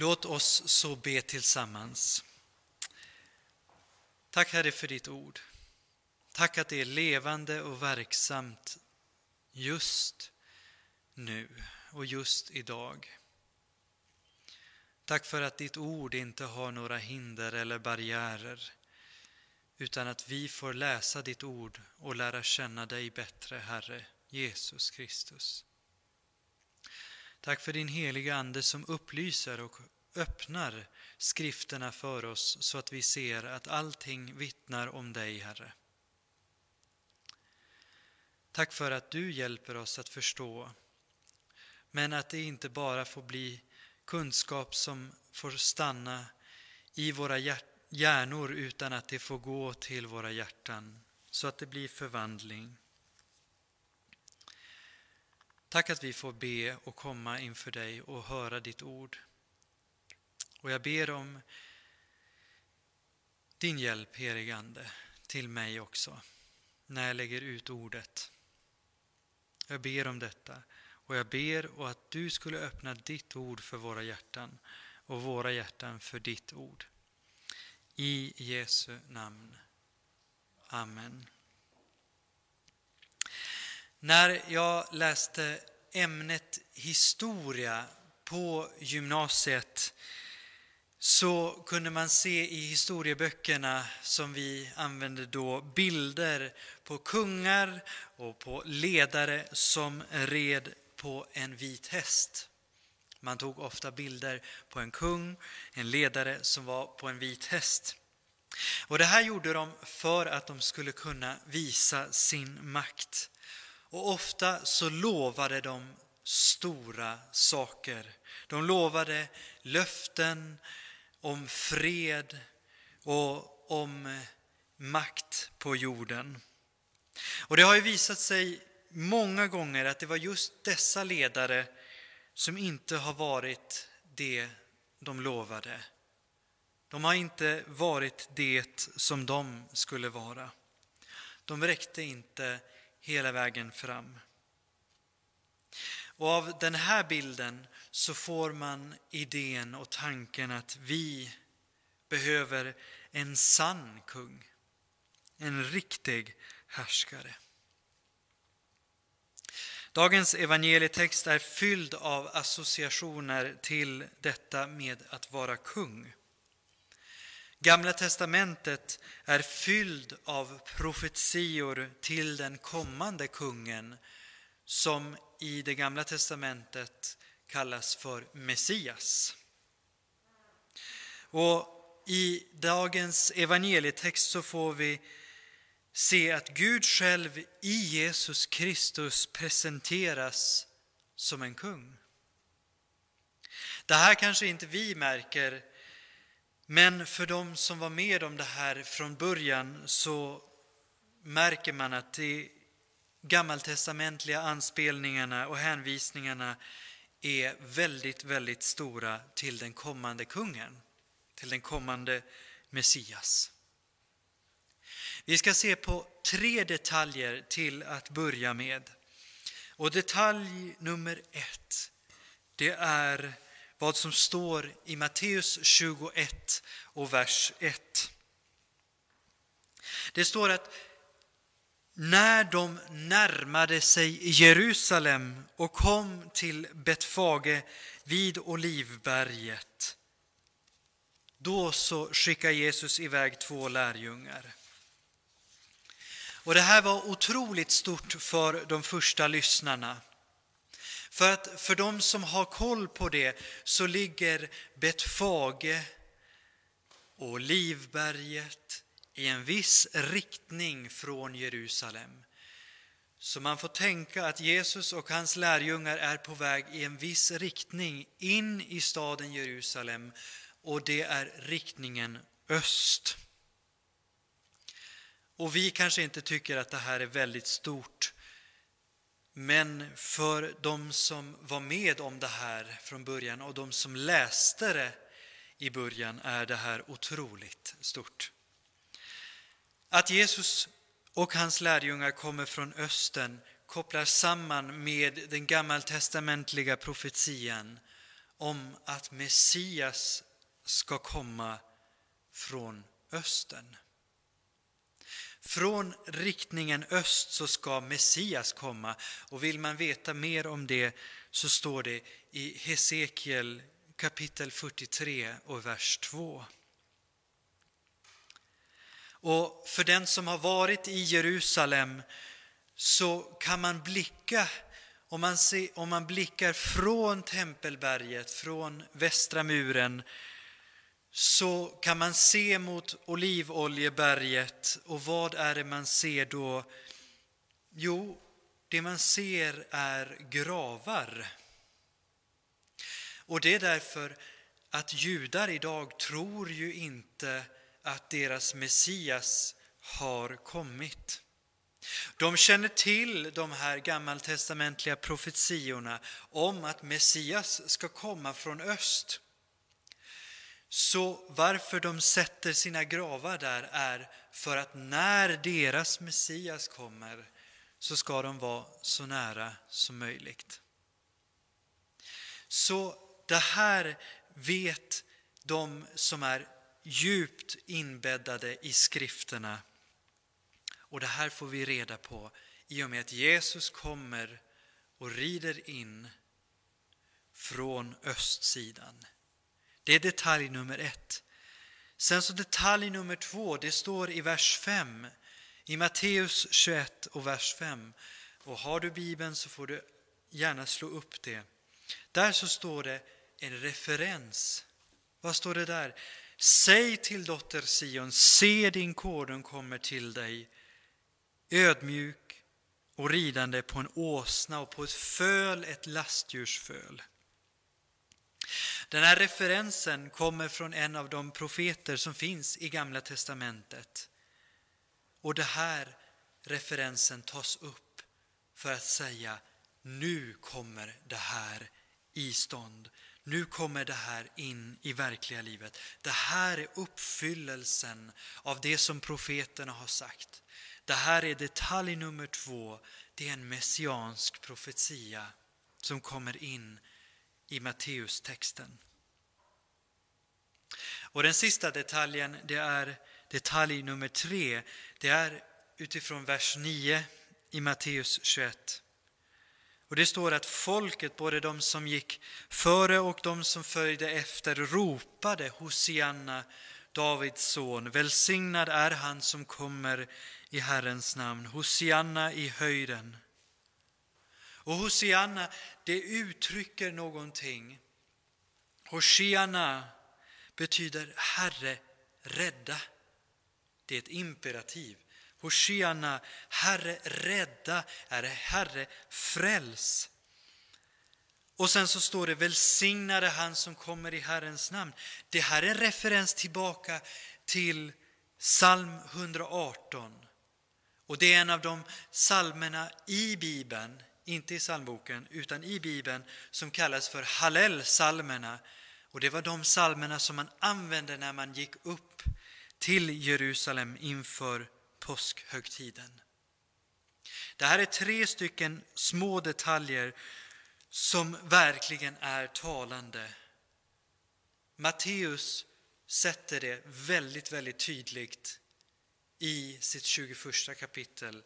Låt oss så be tillsammans. Tack Herre för ditt ord. Tack att det är levande och verksamt just nu och just idag. Tack för att ditt ord inte har några hinder eller barriärer utan att vi får läsa ditt ord och lära känna dig bättre, Herre Jesus Kristus. Tack för din heliga Ande som upplyser och öppnar skrifterna för oss så att vi ser att allting vittnar om dig, Herre. Tack för att du hjälper oss att förstå, men att det inte bara får bli kunskap som får stanna i våra hjärnor utan att det får gå till våra hjärtan så att det blir förvandling. Tack att vi får be och komma inför dig och höra ditt ord. Och jag ber om din hjälp, helige Ande, till mig också, när jag lägger ut ordet. Jag ber om detta och jag ber och att du skulle öppna ditt ord för våra hjärtan och våra hjärtan för ditt ord. I Jesu namn. Amen. När jag läste ämnet historia på gymnasiet så kunde man se i historieböckerna som vi använde då bilder på kungar och på ledare som red på en vit häst. Man tog ofta bilder på en kung, en ledare som var på en vit häst. Och Det här gjorde de för att de skulle kunna visa sin makt. Och ofta så lovade de stora saker. De lovade löften om fred och om eh, makt på jorden. Och det har ju visat sig många gånger att det var just dessa ledare som inte har varit det de lovade. De har inte varit det som de skulle vara. De räckte inte hela vägen fram. Och av den här bilden så får man idén och tanken att vi behöver en sann kung, en riktig härskare. Dagens evangelietext är fylld av associationer till detta med att vara kung. Gamla testamentet är fylld av profetior till den kommande kungen som i det gamla testamentet kallas för Messias. Och i dagens evangelietext så får vi se att Gud själv i Jesus Kristus presenteras som en kung. Det här kanske inte vi märker, men för de som var med om det här från början så märker man att de gammaltestamentliga anspelningarna och hänvisningarna är väldigt, väldigt stora till den kommande kungen, till den kommande Messias. Vi ska se på tre detaljer till att börja med. Och detalj nummer ett, det är vad som står i Matteus 21 och vers 1. Det står att när de närmade sig Jerusalem och kom till Betfage vid Olivberget, då så skickade Jesus iväg två lärjungar. Och det här var otroligt stort för de första lyssnarna. För att för de som har koll på det så ligger Betfage och Livberget i en viss riktning från Jerusalem. Så man får tänka att Jesus och hans lärjungar är på väg i en viss riktning in i staden Jerusalem och det är riktningen öst. Och vi kanske inte tycker att det här är väldigt stort. Men för de som var med om det här från början och de som läste det i början är det här otroligt stort. Att Jesus och hans lärjungar kommer från östen kopplar samman med den gammaltestamentliga profetian om att Messias ska komma från östen. Från riktningen öst så ska Messias komma och vill man veta mer om det så står det i Hesekiel kapitel 43 och vers 2. Och för den som har varit i Jerusalem så kan man blicka om man, ser, om man blickar från Tempelberget, från västra muren så kan man se mot Olivoljeberget och vad är det man ser då? Jo, det man ser är gravar. Och det är därför att judar idag tror ju inte att deras Messias har kommit. De känner till de här gammaltestamentliga profetiorna om att Messias ska komma från öst. Så varför de sätter sina gravar där är för att när deras Messias kommer så ska de vara så nära som möjligt. Så det här vet de som är djupt inbäddade i skrifterna. Och det här får vi reda på i och med att Jesus kommer och rider in från östsidan. Det är detalj nummer ett. Sen så detalj nummer två, det står i vers 5 i Matteus 21 och vers 5. Och har du Bibeln så får du gärna slå upp det. Där så står det en referens. Vad står det där? Säg till dotter Sion, se din konung kommer till dig, ödmjuk och ridande på en åsna och på ett föl, ett lastdjursföl. Den här referensen kommer från en av de profeter som finns i Gamla testamentet. Och den här referensen tas upp för att säga nu kommer det här i stånd. Nu kommer det här in i verkliga livet. Det här är uppfyllelsen av det som profeterna har sagt. Det här är detalj nummer två. Det är en messiansk profetia som kommer in i Matteustexten. Och den sista detaljen, det är detalj nummer tre. Det är utifrån vers 9 i Matteus 21. Och det står att folket, både de som gick före och de som följde efter, ropade Hosianna, Davids son. Välsignad är han som kommer i Herrens namn. Hosianna i höjden. Och Hosianna, det uttrycker någonting. Hosianna betyder Herre, rädda. Det är ett imperativ. Hosianna, Herre, rädda, är Herre, fräls. Och sen så står det välsignade han som kommer i Herrens namn. Det här är en referens tillbaka till psalm 118. Och det är en av de psalmerna i Bibeln inte i psalmboken, utan i Bibeln, som kallas för Hallel-salmerna. Och det var de psalmerna som man använde när man gick upp till Jerusalem inför påskhögtiden. Det här är tre stycken små detaljer som verkligen är talande. Matteus sätter det väldigt, väldigt tydligt i sitt 21 kapitel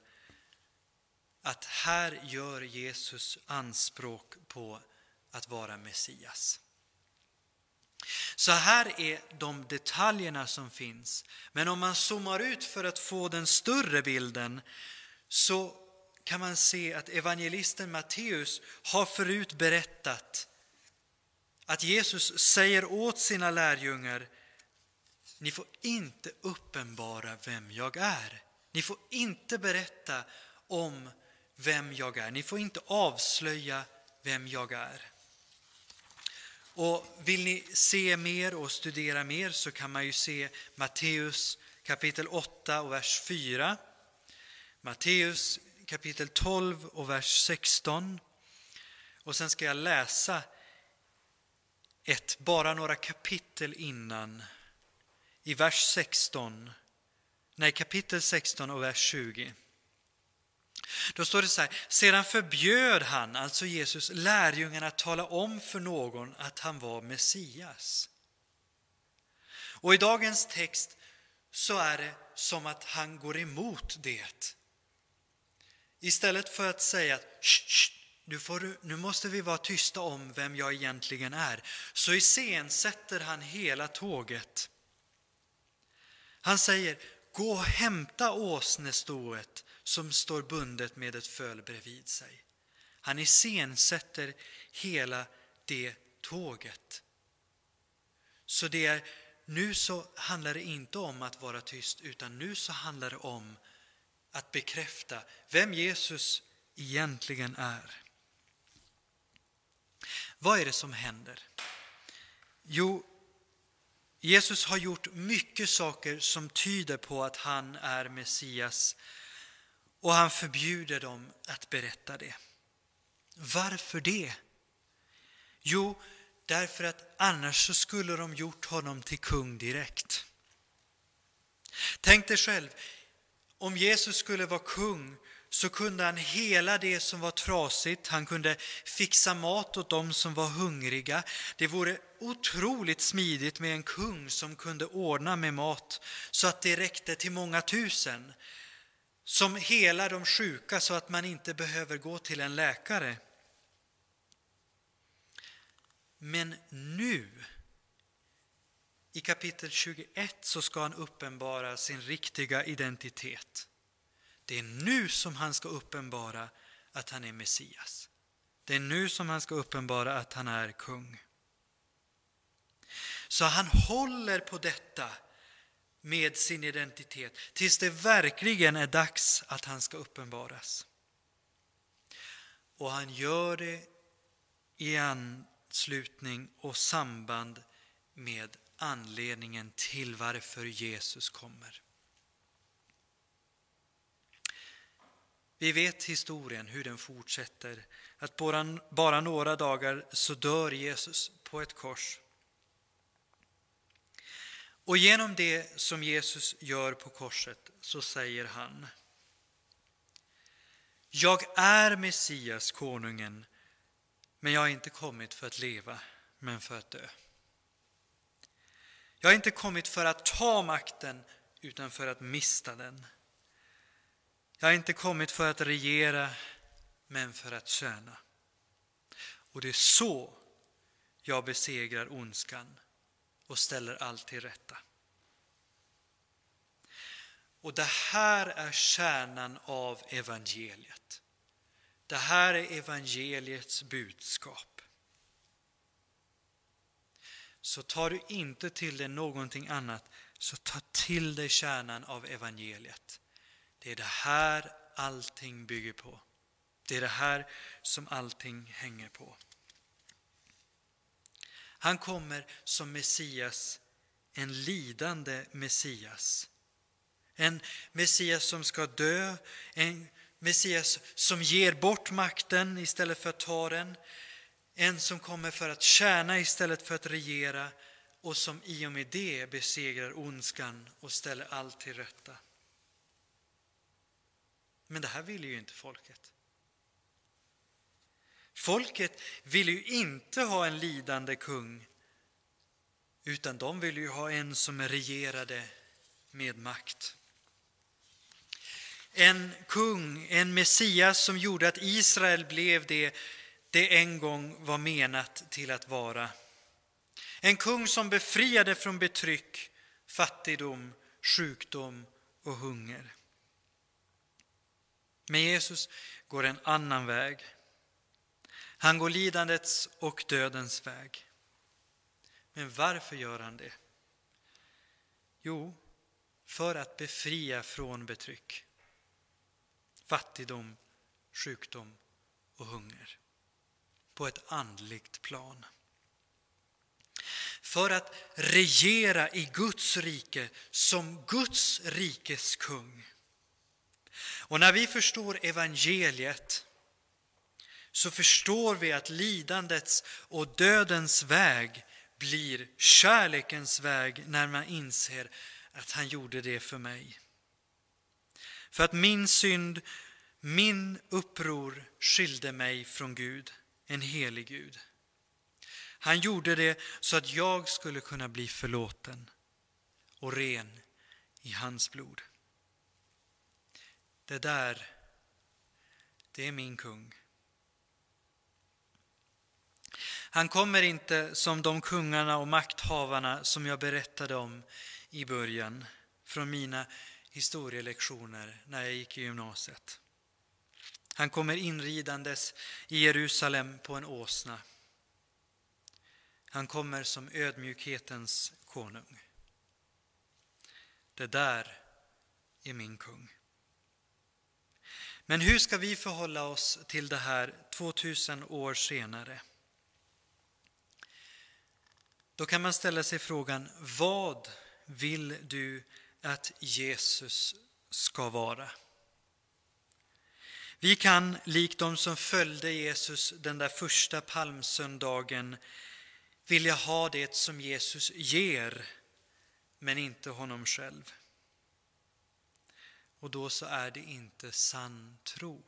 att här gör Jesus anspråk på att vara Messias. Så här är de detaljerna som finns. Men om man zoomar ut för att få den större bilden så kan man se att evangelisten Matteus har förut berättat att Jesus säger åt sina lärjungar ni får inte uppenbara vem jag är. Ni får inte berätta om vem jag är. Ni får inte avslöja vem jag är. Och vill ni se mer och studera mer så kan man ju se Matteus kapitel 8 och vers 4. Matteus kapitel 12 och vers 16. Och sen ska jag läsa ett, bara några kapitel innan, i vers 16, nej kapitel 16 och vers 20. Då står det så här, sedan förbjöd han, alltså Jesus, lärjungarna att tala om för någon att han var Messias. Och i dagens text så är det som att han går emot det. Istället för att säga att nu, får nu måste vi vara tysta om vem jag egentligen är, så iscensätter han hela tåget. Han säger, gå och hämta åsnestoet som står bundet med ett föl bredvid sig. Han iscensätter hela det tåget. Så det är, nu så handlar det inte om att vara tyst, utan nu så handlar det om att bekräfta vem Jesus egentligen är. Vad är det som händer? Jo, Jesus har gjort mycket saker som tyder på att han är Messias och han förbjuder dem att berätta det. Varför det? Jo, därför att annars så skulle de gjort honom till kung direkt. Tänk dig själv, om Jesus skulle vara kung så kunde han hela det som var trasigt, han kunde fixa mat åt dem som var hungriga. Det vore otroligt smidigt med en kung som kunde ordna med mat så att det räckte till många tusen. Som helar de sjuka så att man inte behöver gå till en läkare. Men nu, i kapitel 21, så ska han uppenbara sin riktiga identitet. Det är nu som han ska uppenbara att han är Messias. Det är nu som han ska uppenbara att han är kung. Så han håller på detta med sin identitet tills det verkligen är dags att han ska uppenbaras. Och han gör det i anslutning och samband med anledningen till varför Jesus kommer. Vi vet historien, hur den fortsätter. Att bara, bara några dagar så dör Jesus på ett kors. Och genom det som Jesus gör på korset så säger han Jag är Messias, konungen, men jag har inte kommit för att leva, men för att dö. Jag har inte kommit för att ta makten, utan för att mista den. Jag har inte kommit för att regera, men för att tjäna. Och det är så jag besegrar ondskan och ställer allt till rätta. Och det här är kärnan av evangeliet. Det här är evangeliets budskap. Så tar du inte till dig någonting annat, så ta till dig kärnan av evangeliet. Det är det här allting bygger på. Det är det här som allting hänger på. Han kommer som Messias, en lidande Messias. En Messias som ska dö, en Messias som ger bort makten istället för att ta den. En som kommer för att tjäna istället för att regera och som i och med det besegrar ondskan och ställer allt till rätta. Men det här ville ju inte folket. Folket ville ju inte ha en lidande kung, utan de ville ju ha en som regerade med makt. En kung, en Messias som gjorde att Israel blev det det en gång var menat till att vara. En kung som befriade från betryck, fattigdom, sjukdom och hunger. Men Jesus går en annan väg. Han går lidandets och dödens väg. Men varför gör han det? Jo, för att befria från betryck, fattigdom, sjukdom och hunger på ett andligt plan. För att regera i Guds rike som Guds rikes kung. Och när vi förstår evangeliet så förstår vi att lidandets och dödens väg blir kärlekens väg när man inser att han gjorde det för mig. För att min synd, Min uppror skilde mig från Gud, en helig Gud. Han gjorde det så att jag skulle kunna bli förlåten och ren i hans blod. Det där, det är min kung. Han kommer inte som de kungarna och makthavarna som jag berättade om i början från mina historielektioner när jag gick i gymnasiet. Han kommer inridandes i Jerusalem på en åsna. Han kommer som ödmjukhetens konung. Det där är min kung. Men hur ska vi förhålla oss till det här 2000 år senare? Då kan man ställa sig frågan, vad vill du att Jesus ska vara? Vi kan, likt de som följde Jesus den där första palmsöndagen, vilja ha det som Jesus ger, men inte honom själv. Och då så är det inte sann tro.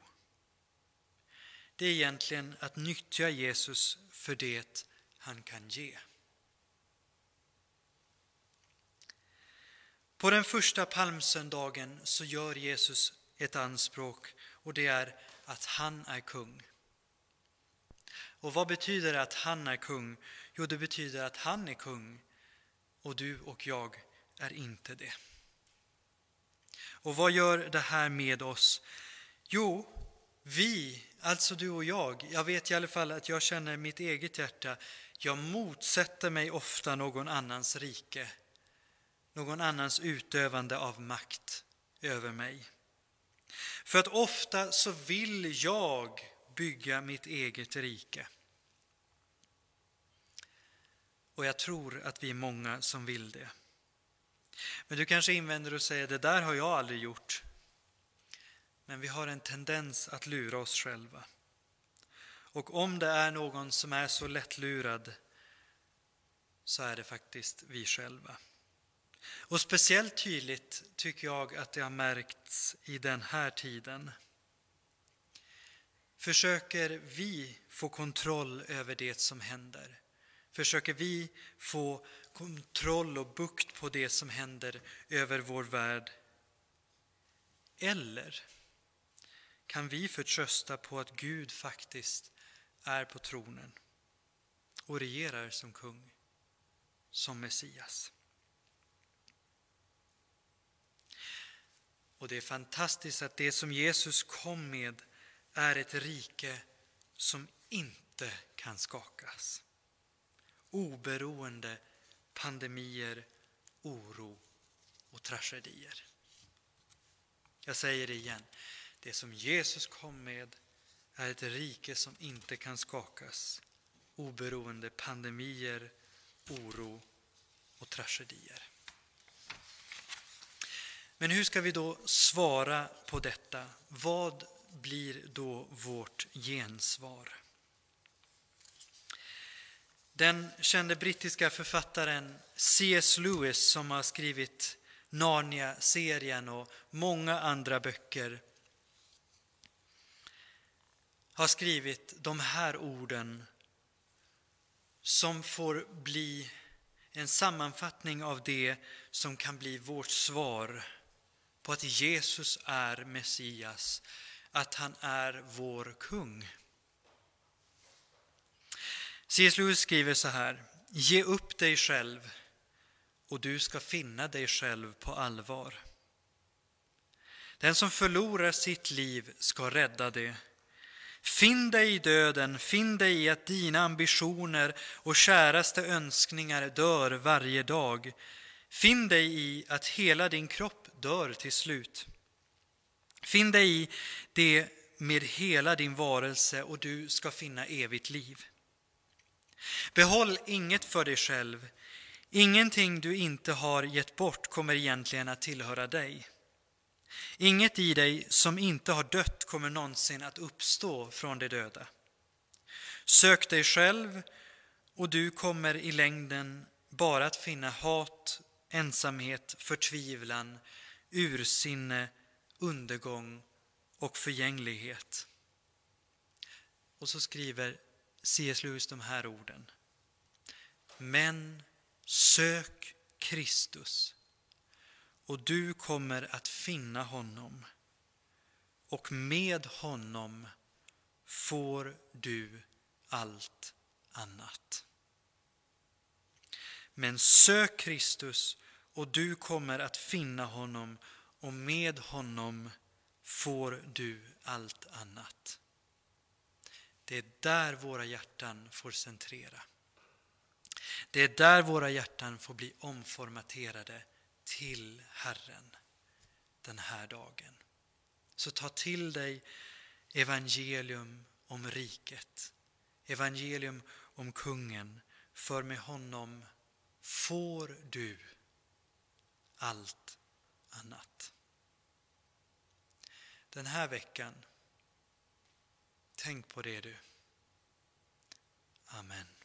Det är egentligen att nyttja Jesus för det han kan ge. På den första palmsöndagen så gör Jesus ett anspråk och det är att han är kung. Och vad betyder det att han är kung? Jo, det betyder att han är kung och du och jag är inte det. Och vad gör det här med oss? Jo, vi, alltså du och jag, jag vet i alla fall att jag känner mitt eget hjärta, jag motsätter mig ofta någon annans rike någon annans utövande av makt över mig. För att ofta så vill jag bygga mitt eget rike. Och jag tror att vi är många som vill det. Men du kanske invänder och säger, det där har jag aldrig gjort. Men vi har en tendens att lura oss själva. Och om det är någon som är så lättlurad så är det faktiskt vi själva. Och speciellt tydligt tycker jag att det har märkts i den här tiden. Försöker vi få kontroll över det som händer? Försöker vi få kontroll och bukt på det som händer över vår värld? Eller kan vi förtrösta på att Gud faktiskt är på tronen och regerar som kung, som Messias? Och det är fantastiskt att det som Jesus kom med är ett rike som inte kan skakas. Oberoende pandemier, oro och tragedier. Jag säger det igen. Det som Jesus kom med är ett rike som inte kan skakas oberoende pandemier, oro och tragedier. Men hur ska vi då svara på detta? Vad blir då vårt gensvar? Den kände brittiska författaren C.S. Lewis som har skrivit Narnia-serien och många andra böcker har skrivit de här orden som får bli en sammanfattning av det som kan bli vårt svar på att Jesus är Messias, att han är vår kung. C.S. Lewis skriver så här. Ge upp dig själv och du ska finna dig själv på allvar. Den som förlorar sitt liv ska rädda det. Finn dig i döden, finn dig i att dina ambitioner och käraste önskningar dör varje dag. Finn dig i att hela din kropp dör till slut. Finn dig i det med hela din varelse och du ska finna evigt liv. Behåll inget för dig själv. Ingenting du inte har gett bort kommer egentligen att tillhöra dig. Inget i dig som inte har dött kommer någonsin att uppstå från de döda. Sök dig själv och du kommer i längden bara att finna hat, ensamhet, förtvivlan, ursinne, undergång och förgänglighet. Och så skriver C.S. Lewis de här orden. Men sök Kristus och du kommer att finna honom och med honom får du allt annat. Men sök Kristus och du kommer att finna honom och med honom får du allt annat. Det är där våra hjärtan får centrera. Det är där våra hjärtan får bli omformaterade till Herren den här dagen. Så ta till dig evangelium om riket, evangelium om kungen, för med honom får du allt annat. Den här veckan, tänk på det du. Amen.